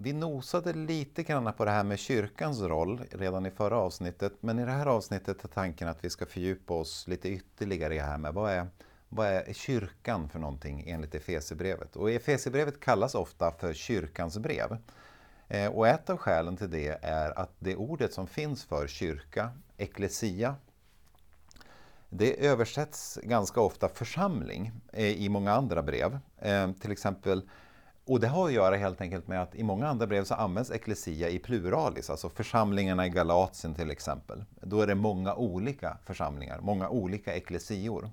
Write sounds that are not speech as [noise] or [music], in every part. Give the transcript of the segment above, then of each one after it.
vi nosade lite grann på det här med kyrkans roll redan i förra avsnittet, men i det här avsnittet är tanken att vi ska fördjupa oss lite ytterligare i det här med vad är, vad är kyrkan för någonting enligt Efesierbrevet? Och Efesierbrevet kallas ofta för kyrkans brev. Eh, och ett av skälen till det är att det ordet som finns för kyrka, eklesia, det översätts ganska ofta församling eh, i många andra brev. Eh, till exempel och det har att göra helt enkelt med att i många andra brev så används eklesia i pluralis, alltså församlingarna i Galatien till exempel. Då är det många olika församlingar, många olika eklesior.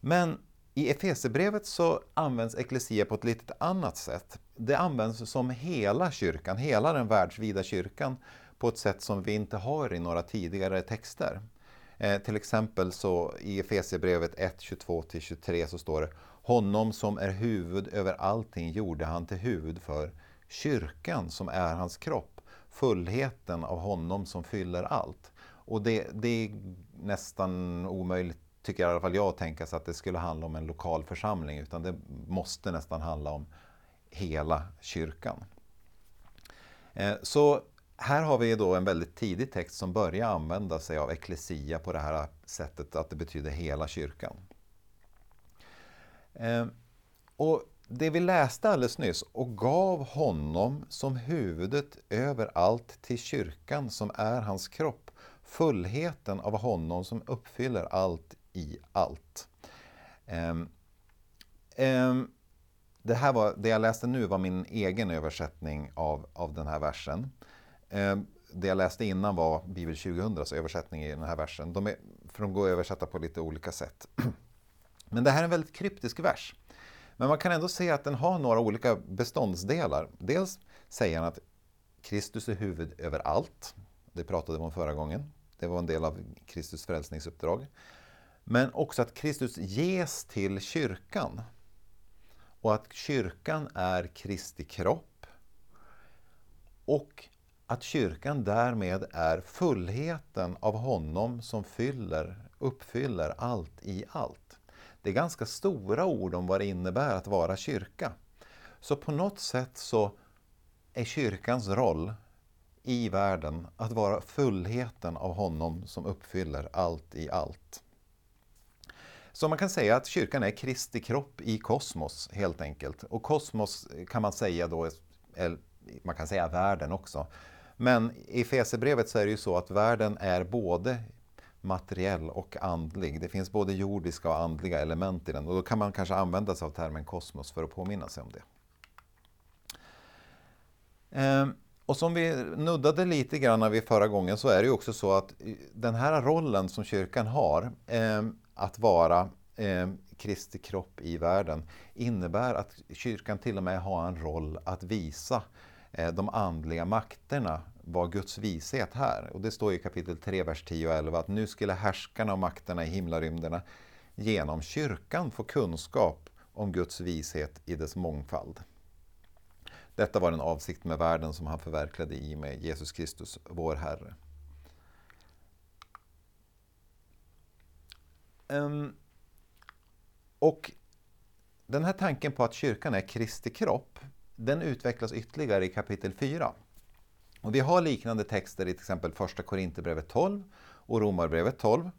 Men i Efesebrevet så används eklesia på ett lite annat sätt. Det används som hela kyrkan, hela den världsvida kyrkan, på ett sätt som vi inte har i några tidigare texter. Eh, till exempel så i Efesierbrevet 1, 22-23 så står det honom som är huvud över allting gjorde han till huvud för kyrkan som är hans kropp. Fullheten av honom som fyller allt. Och det, det är nästan omöjligt, tycker i alla fall jag, att tänka sig att det skulle handla om en lokal församling. Utan det måste nästan handla om hela kyrkan. Eh, så här har vi då en väldigt tidig text som börjar använda sig av eklesia på det här sättet att det betyder hela kyrkan. Eh, och det vi läste alldeles nyss, och gav honom som huvudet över allt till kyrkan som är hans kropp, fullheten av honom som uppfyller allt i allt. Um, um, det, här var, det jag läste nu var min egen översättning av, av den här versen. Um, det jag läste innan var Bibel 2000s översättning i den här versen. De är, för de går att översätta på lite olika sätt. [clears throat] Men det här är en väldigt kryptisk vers. Men man kan ändå se att den har några olika beståndsdelar. Dels säger han att Kristus är huvud över allt. Det pratade vi om förra gången. Det var en del av Kristus frälsningsuppdrag. Men också att Kristus ges till kyrkan. Och att kyrkan är Kristi kropp. Och att kyrkan därmed är fullheten av honom som fyller, uppfyller allt i allt. Det är ganska stora ord om vad det innebär att vara kyrka. Så på något sätt så är kyrkans roll i världen att vara fullheten av honom som uppfyller allt i allt. Så man kan säga att kyrkan är Kristi kropp i kosmos helt enkelt. Och kosmos kan man säga då, man kan säga världen också. Men i Fesebrevet så är det ju så att världen är både materiell och andlig. Det finns både jordiska och andliga element i den och då kan man kanske använda sig av termen kosmos för att påminna sig om det. Ehm, och som vi nuddade lite grann vid förra gången så är det ju också så att den här rollen som kyrkan har, ehm, att vara ehm, Kristi kropp i världen, innebär att kyrkan till och med har en roll att visa eh, de andliga makterna var Guds vishet här. Och det står i kapitel 3, vers 10 och 11 att nu skulle härskarna och makterna i himlarymderna genom kyrkan få kunskap om Guds vishet i dess mångfald. Detta var den avsikt med världen som han förverkligade i med Jesus Kristus, vår Herre. Um, och den här tanken på att kyrkan är Kristi kropp, den utvecklas ytterligare i kapitel 4. Och vi har liknande texter i till exempel första Korinthierbrevet 12 och Romarbrevet 12.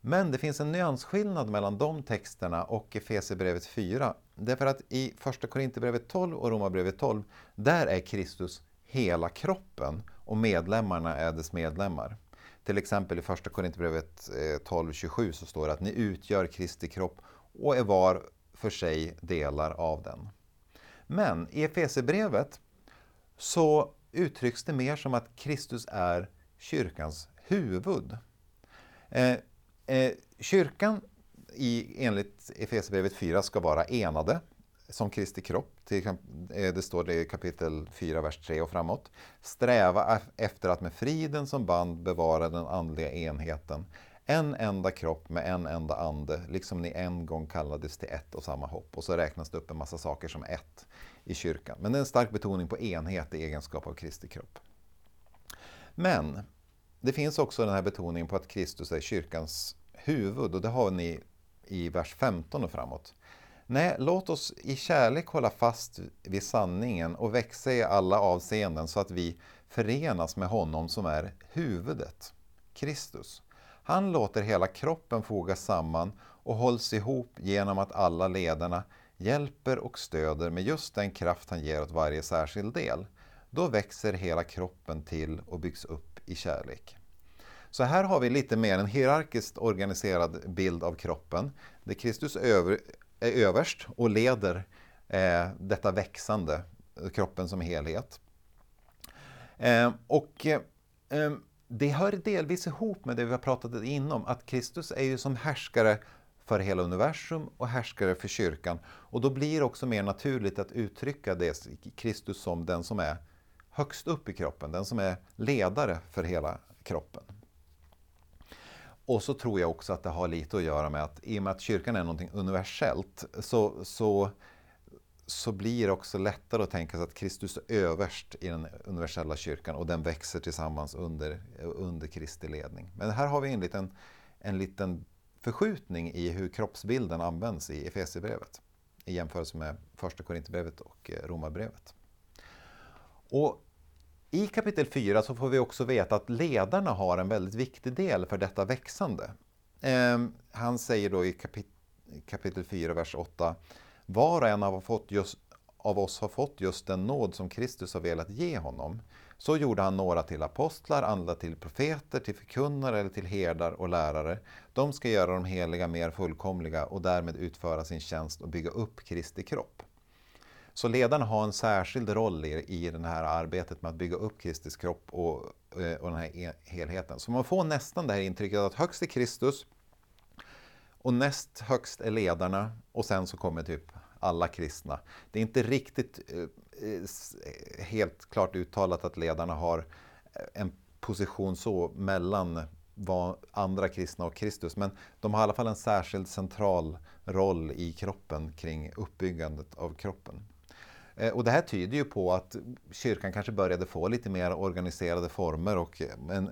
Men det finns en nyansskillnad mellan de texterna och Efesierbrevet 4. Därför att i första Korinthierbrevet 12 och Romarbrevet 12, där är Kristus hela kroppen och medlemmarna är dess medlemmar. Till exempel i första Korinthierbrevet eh, 12.27 så står det att ni utgör Kristi kropp och är var för sig delar av den. Men i Efesierbrevet så uttrycks det mer som att Kristus är kyrkans huvud. Eh, eh, kyrkan i, enligt Efesierbrevet 4 ska vara enade som Kristi kropp. Eh, det står det i kapitel 4, vers 3 och framåt. Sträva efter att med friden som band bevara den andliga enheten. En enda kropp med en enda ande, liksom ni en gång kallades till ett och samma hopp. Och så räknas det upp en massa saker som ett i kyrkan. Men det är en stark betoning på enhet i egenskap av Kristi kropp. Men det finns också den här betoningen på att Kristus är kyrkans huvud och det har ni i vers 15 och framåt. Nej, låt oss i kärlek hålla fast vid sanningen och växa i alla avseenden så att vi förenas med honom som är huvudet, Kristus. Han låter hela kroppen fogas samman och hålls ihop genom att alla ledarna hjälper och stöder med just den kraft han ger åt varje särskild del. Då växer hela kroppen till och byggs upp i kärlek. Så här har vi lite mer en hierarkiskt organiserad bild av kroppen, där Kristus över, är överst och leder eh, detta växande, kroppen som helhet. Eh, och eh, det hör delvis ihop med det vi har pratat inom, att Kristus är ju som härskare för hela universum och härskare för kyrkan. Och då blir det också mer naturligt att uttrycka det, Kristus som den som är högst upp i kroppen, den som är ledare för hela kroppen. Och så tror jag också att det har lite att göra med att i och med att kyrkan är någonting universellt så, så, så blir det också lättare att tänka sig att Kristus är överst i den universella kyrkan och den växer tillsammans under, under Kristi ledning. Men här har vi en liten, en liten förskjutning i hur kroppsbilden används i Efesierbrevet i jämförelse med första Korinthierbrevet och eh, Romarbrevet. Och i kapitel 4 så får vi också veta att ledarna har en väldigt viktig del för detta växande. Eh, han säger då i kapitel 4, vers 8 var och en av, fått just, av oss har fått just den nåd som Kristus har velat ge honom. Så gjorde han några till apostlar, andra till profeter, till förkunnare eller till herdar och lärare. De ska göra de heliga mer fullkomliga och därmed utföra sin tjänst och bygga upp Kristi kropp. Så ledarna har en särskild roll i, i det här arbetet med att bygga upp Kristi kropp och, eh, och den här helheten. Så man får nästan det här intrycket att högst är Kristus och näst högst är ledarna och sen så kommer typ alla kristna. Det är inte riktigt eh, eh, eh helt klart uttalat att ledarna har eh, en position så mellan andra kristna och Kristus. Men de har i alla fall en särskild central roll i kroppen kring uppbyggandet av kroppen. Och det här tyder ju på att kyrkan kanske började få lite mer organiserade former och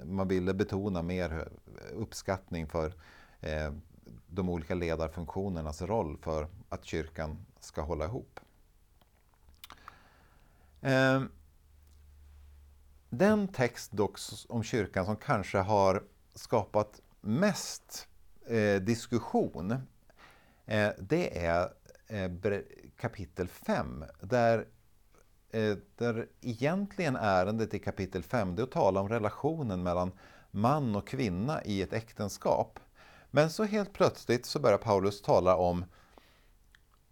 man ville betona mer uppskattning för de olika ledarfunktionernas roll för att kyrkan ska hålla ihop. Ehm, den text dock om kyrkan som kanske har skapat mest eh, diskussion, eh, det är eh, kapitel 5, där, där egentligen ärendet i kapitel 5 är att tala om relationen mellan man och kvinna i ett äktenskap. Men så helt plötsligt så börjar Paulus tala om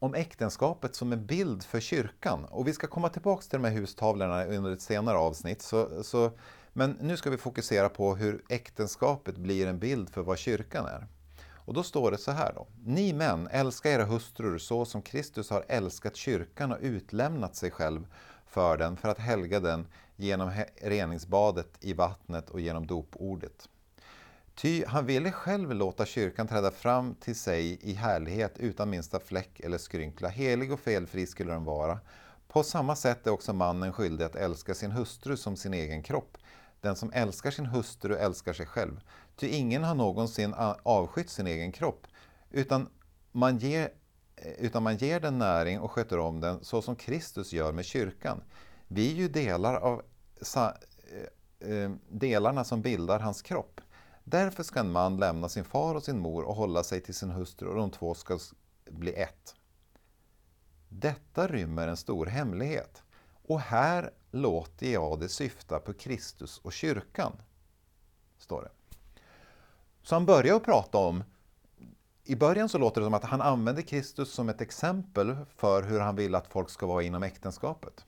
om äktenskapet som en bild för kyrkan. Och vi ska komma tillbaka till de här hustavlorna under ett senare avsnitt. Så, så, men nu ska vi fokusera på hur äktenskapet blir en bild för vad kyrkan är. Och då står det så här då. Ni män, älska era hustrur så som Kristus har älskat kyrkan och utlämnat sig själv för den för att helga den genom reningsbadet i vattnet och genom dopordet Ty han ville själv låta kyrkan träda fram till sig i härlighet utan minsta fläck eller skrynkla. Helig och felfri skulle den vara. På samma sätt är också mannen skyldig att älska sin hustru som sin egen kropp. Den som älskar sin hustru älskar sig själv. Ty ingen har någonsin avskytt sin egen kropp, utan man ger, eh, utan man ger den näring och sköter om den så som Kristus gör med kyrkan. Vi är ju delar av eh, eh, delarna som bildar hans kropp. Därför ska en man lämna sin far och sin mor och hålla sig till sin hustru och de två ska bli ett. Detta rymmer en stor hemlighet. Och här låter jag det syfta på Kristus och kyrkan. Står det. Så han börjar att prata om i början så låter det som att han använder Kristus som ett exempel för hur han vill att folk ska vara inom äktenskapet.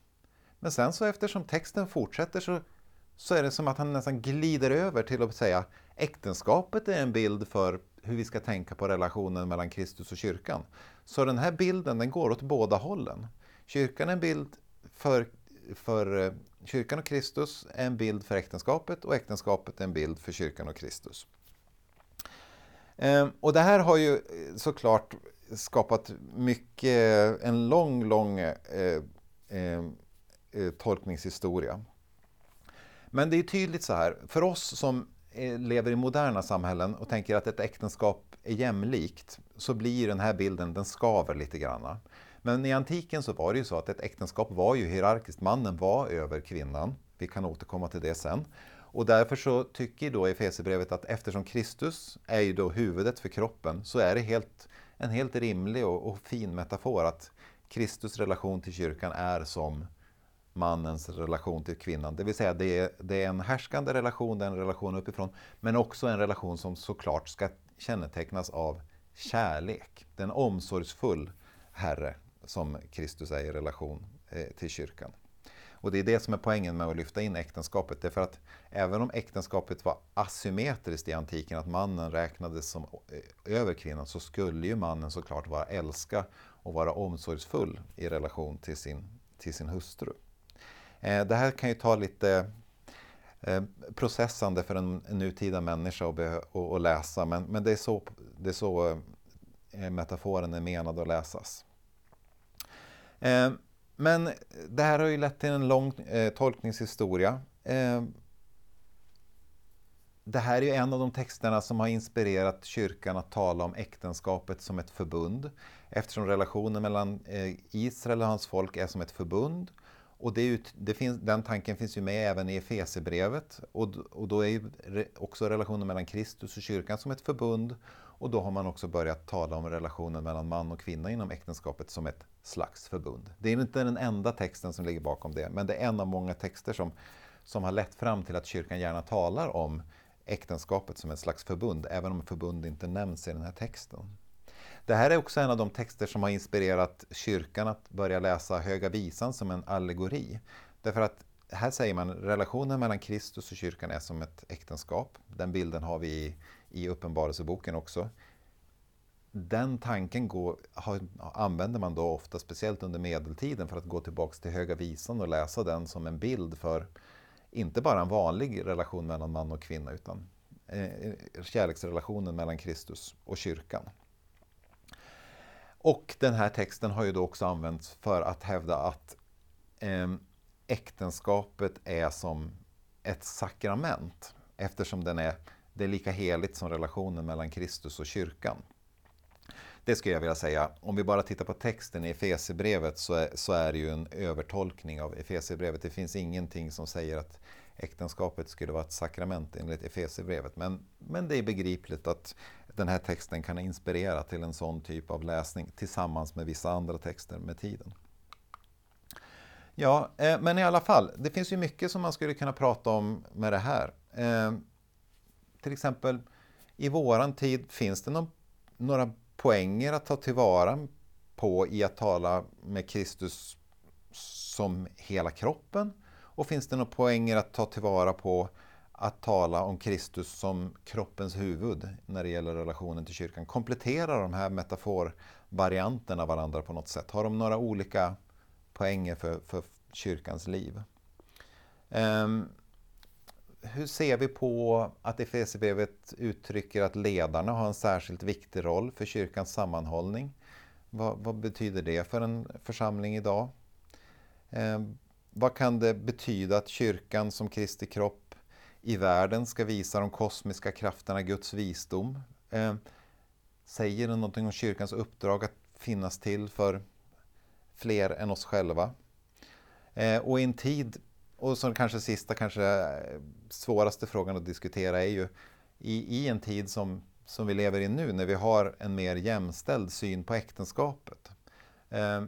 Men sen så eftersom texten fortsätter så, så är det som att han nästan glider över till att säga Äktenskapet är en bild för hur vi ska tänka på relationen mellan Kristus och kyrkan. Så den här bilden den går åt båda hållen. Kyrkan är en bild för, för eh, kyrkan och Kristus är en bild för äktenskapet och äktenskapet är en bild för kyrkan och Kristus. Ehm, och det här har ju eh, såklart skapat mycket, en lång, lång eh, eh, eh tolkningshistoria. Men det är tydligt så här, för oss som eh, lever i moderna samhällen och tänker att ett äktenskap är jämlikt så blir den här bilden, den skaver lite grann. Men i antiken så var det ju så att ett äktenskap var ju hierarkiskt. Mannen var över kvinnan. Vi kan återkomma till det sen. Och därför så tycker då Efesierbrevet att eftersom Kristus är ju då huvudet för kroppen så är det helt, en helt rimlig och, och fin metafor att Kristus relation till kyrkan är som mannens relation till kvinnan. Det vill säga det är, det är en härskande relation, det är en relation uppifrån, men också en relation som såklart ska kännetecknas av kärlek. Det är en omsorgsfull Herre som Kristus är i relation eh, till kyrkan. Och det är det som är poängen med att lyfta in äktenskapet. Därför att även om äktenskapet var asymmetriskt i antiken, att mannen räknades som eh, över kvinnan, så skulle ju mannen såklart vara älska och vara omsorgsfull i relation till sin, till sin hustru. Eh, det här kan ju ta lite eh, processande för en, nutida människa att, läsa, men, men det är så, det är så eh, metaforen är menad att läsas. Eh, men det här har ju lett till en lång eh, tolkningshistoria. Eh, det här är ju en av de texterna som har inspirerat kyrkan att tala om äktenskapet som ett förbund. Eftersom relationen mellan eh, Israel och hans folk är som ett förbund. Och det är det finns, den tanken finns ju med även i Efesierbrevet. Och, och då är ju också relationen mellan Kristus och kyrkan som ett förbund. Och då har man också börjat tala om relationen mellan man och kvinna inom äktenskapet som ett slags förbund. Det är inte den enda texten som ligger bakom det, men det är en av många texter som, som har lett fram till att kyrkan gärna talar om äktenskapet som ett slags förbund, även om förbund inte nämns i den här texten. Det här är också en av de texter som har inspirerat kyrkan att börja läsa Höga Visan som en allegori. Därför att här säger man relationen mellan Kristus och kyrkan är som ett äktenskap. Den bilden har vi i, i Uppenbarelseboken också den tanken går, har, använder man då ofta, speciellt under medeltiden, för att gå tillbaks till Höga Visan och läsa den som en bild för inte bara en vanlig relation mellan man och kvinna, utan eh, eh kärleksrelationen mellan Kristus och kyrkan. Och den här texten har ju då också använts för att hävda att eh, äktenskapet är som ett sakrament, eftersom den är, det är lika heligt som relationen mellan Kristus och kyrkan. Det skulle jag vilja säga. Om vi bara tittar på texten i Efesierbrevet så är, så är det ju en övertolkning av Efesierbrevet. Det finns ingenting som säger att äktenskapet skulle vara ett sakrament enligt Efesierbrevet. Men, men det är begripligt att den här texten kan inspirera till en sån typ av läsning tillsammans med vissa andra texter med tiden. Ja, eh, men i alla fall, det finns ju mycket som man skulle kunna prata om med det här. Eh, till exempel, i våran tid, finns det någon, några poänger att ta tillvara på i att tala med Kristus som hela kroppen? Och finns det några poänger att ta tillvara på att tala om Kristus som kroppens huvud när det gäller relationen till kyrkan? Kompletterar de här metaforvarianterna varandra på något sätt? Har de några olika poänger för, för kyrkans liv? Um, hur ser vi på att Efesierbrevet uttrycker att ledarna har en särskilt viktig roll för kyrkans sammanhållning? Vad, vad betyder det för en församling idag? Eh, vad kan det betyda att kyrkan som Kristi kropp i världen ska visa de kosmiska krafterna Guds visdom? Eh, säger det någonting om kyrkans uppdrag att finnas till för fler än oss själva? Eh, och i en tid och som kanske sista, kanske eh, svåraste frågan att diskutera är ju i, i en tid som, som vi lever i nu, när vi har en mer jämställd syn på äktenskapet. Eh,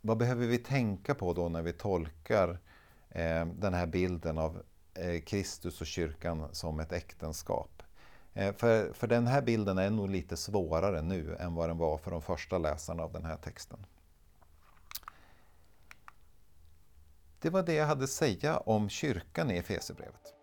vad behöver vi tänka på då när vi tolkar eh, den här bilden av Eh, Kristus och kyrkan som ett äktenskap? Eh, för, för den här bilden är nog lite svårare nu än vad den var för de första läsarna av den här texten. Det var det jag hade att säga om kyrkan i Efesierbrevet.